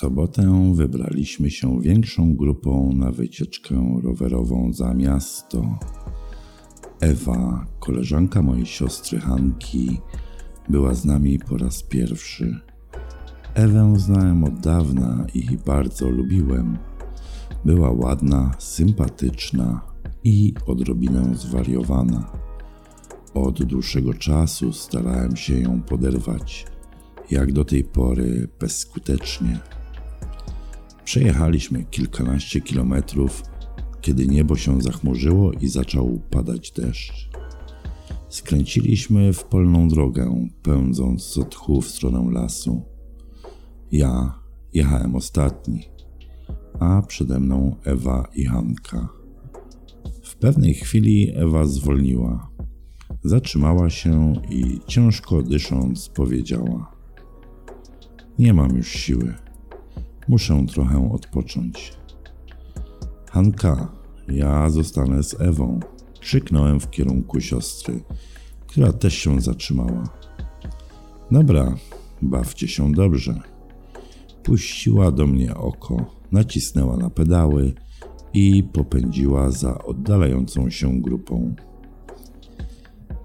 Sobotę wybraliśmy się większą grupą na wycieczkę rowerową za miasto. Ewa, koleżanka mojej siostry Hanki, była z nami po raz pierwszy. Ewę znałem od dawna i bardzo lubiłem. Była ładna, sympatyczna i odrobinę zwariowana. Od dłuższego czasu starałem się ją poderwać jak do tej pory bezskutecznie. Przejechaliśmy kilkanaście kilometrów, kiedy niebo się zachmurzyło i zaczął padać deszcz. Skręciliśmy w polną drogę, pędząc z otchu w stronę lasu. Ja jechałem ostatni, a przede mną Ewa i Hanka. W pewnej chwili Ewa zwolniła. Zatrzymała się i ciężko dysząc powiedziała: nie mam już siły. Muszę trochę odpocząć. Hanka, ja zostanę z Ewą. Krzyknąłem w kierunku siostry, która też się zatrzymała. Dobra, bawcie się dobrze. Puściła do mnie oko, nacisnęła na pedały i popędziła za oddalającą się grupą.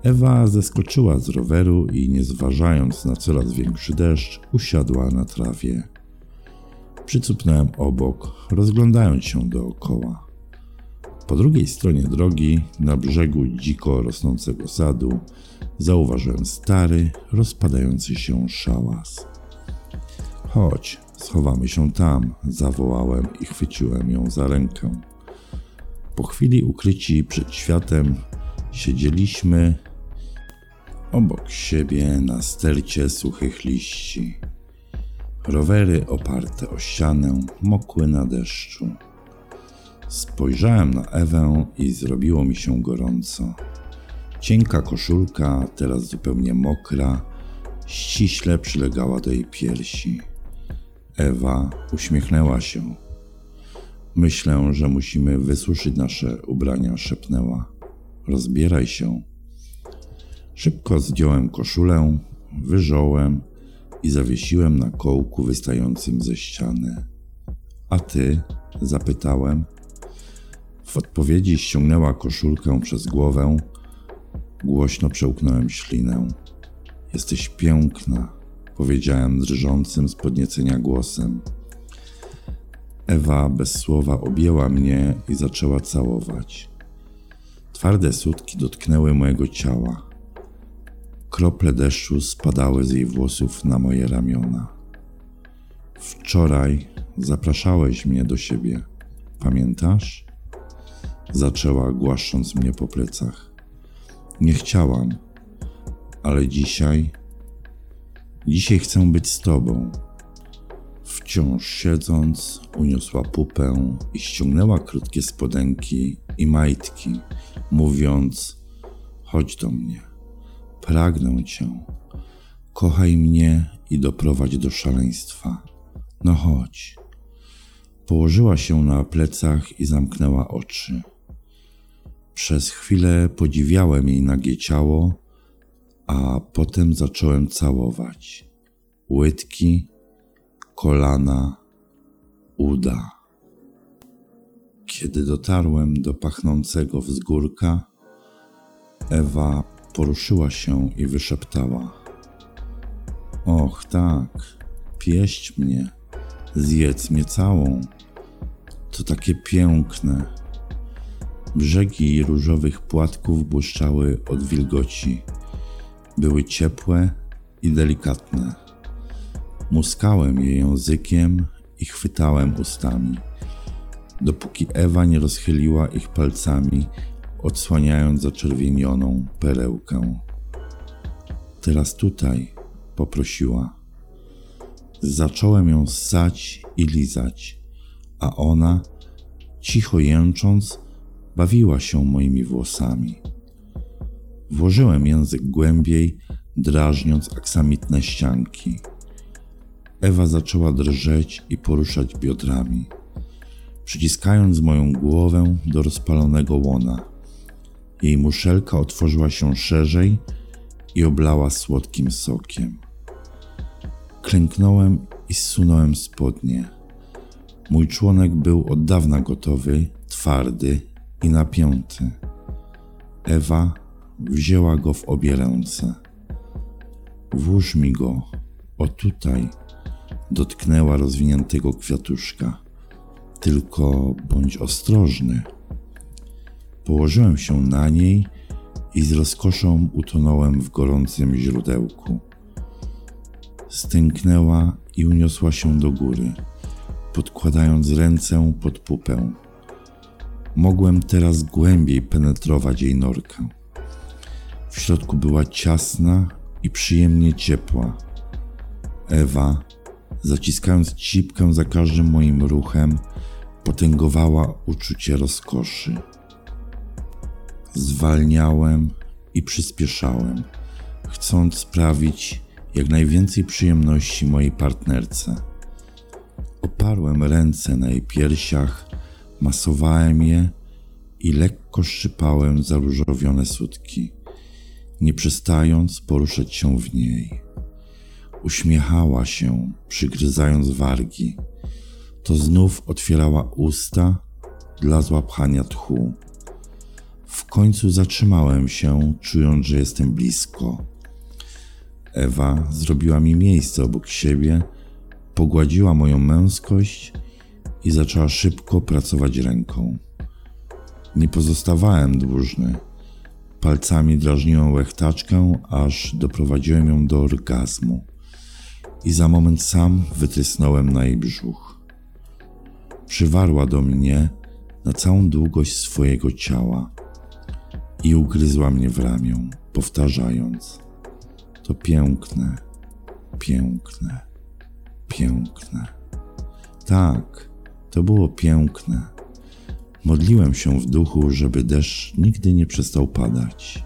Ewa zeskoczyła z roweru i nie zważając na coraz większy deszcz, usiadła na trawie. Przycupnąłem obok, rozglądając się dookoła. Po drugiej stronie drogi, na brzegu dziko rosnącego sadu, zauważyłem stary, rozpadający się szałas. Chodź, schowamy się tam, zawołałem i chwyciłem ją za rękę. Po chwili ukryci przed światem siedzieliśmy obok siebie na stercie suchych liści. Rowery oparte o ścianę mokły na deszczu. Spojrzałem na Ewę i zrobiło mi się gorąco. Cienka koszulka, teraz zupełnie mokra, ściśle przylegała do jej piersi. Ewa uśmiechnęła się. Myślę, że musimy wysuszyć nasze ubrania, szepnęła. Rozbieraj się. Szybko zdjąłem koszulę, wyżołem i zawiesiłem na kołku wystającym ze ściany. A ty? zapytałem. W odpowiedzi ściągnęła koszulkę przez głowę. Głośno przełknąłem ślinę. Jesteś piękna, powiedziałem drżącym z podniecenia głosem. Ewa bez słowa objęła mnie i zaczęła całować. Twarde sutki dotknęły mojego ciała. Krople deszczu spadały z jej włosów na moje ramiona. Wczoraj zapraszałeś mnie do siebie. Pamiętasz? Zaczęła głaszcząc mnie po plecach. Nie chciałam, ale dzisiaj. Dzisiaj chcę być z tobą. Wciąż siedząc, uniosła pupę i ściągnęła krótkie spodenki i majtki, mówiąc: Chodź do mnie. Pragnę cię. Kochaj mnie i doprowadź do szaleństwa. No chodź. Położyła się na plecach i zamknęła oczy. Przez chwilę podziwiałem jej nagie ciało, a potem zacząłem całować. Łydki, kolana, uda. Kiedy dotarłem do pachnącego wzgórka, Ewa poruszyła się i wyszeptała: Och, tak, pieść mnie, zjedz mnie całą. To takie piękne. Brzegi różowych płatków błyszczały od wilgoci. Były ciepłe i delikatne. Muskałem je językiem i chwytałem ustami, dopóki Ewa nie rozchyliła ich palcami, odsłaniając zaczerwienioną perełkę. Teraz tutaj, poprosiła. Zacząłem ją ssać i lizać, a ona, cicho jęcząc, bawiła się moimi włosami. Włożyłem język głębiej, drażniąc aksamitne ścianki. Ewa zaczęła drżeć i poruszać biodrami, przyciskając moją głowę do rozpalonego łona. Jej muszelka otworzyła się szerzej i oblała słodkim sokiem. Klęknąłem i zsunąłem spodnie. Mój członek był od dawna gotowy, twardy i napięty. Ewa wzięła go w obie ręce. Włóż mi go, o tutaj, dotknęła rozwiniętego kwiatuszka. Tylko bądź ostrożny. Położyłem się na niej i z rozkoszą utonąłem w gorącym źródełku. Stęknęła i uniosła się do góry, podkładając ręce pod pupę. Mogłem teraz głębiej penetrować jej norkę. W środku była ciasna i przyjemnie ciepła. Ewa, zaciskając cipkę za każdym moim ruchem, potęgowała uczucie rozkoszy. Zwalniałem i przyspieszałem, chcąc sprawić jak najwięcej przyjemności mojej partnerce. Oparłem ręce na jej piersiach, masowałem je i lekko szczypałem zaróżowione sutki, nie przestając poruszać się w niej. Uśmiechała się, przygryzając wargi. To znów otwierała usta dla złapania tchu. W końcu zatrzymałem się, czując, że jestem blisko. Ewa zrobiła mi miejsce obok siebie, pogładziła moją męskość i zaczęła szybko pracować ręką. Nie pozostawałem dłużny. Palcami drażniłem łechtaczkę, aż doprowadziłem ją do orgazmu i za moment sam wytrysnąłem na jej brzuch. Przywarła do mnie na całą długość swojego ciała i ugryzła mnie w ramię, powtarzając: To piękne, piękne, piękne. Tak, to było piękne. Modliłem się w duchu, żeby deszcz nigdy nie przestał padać.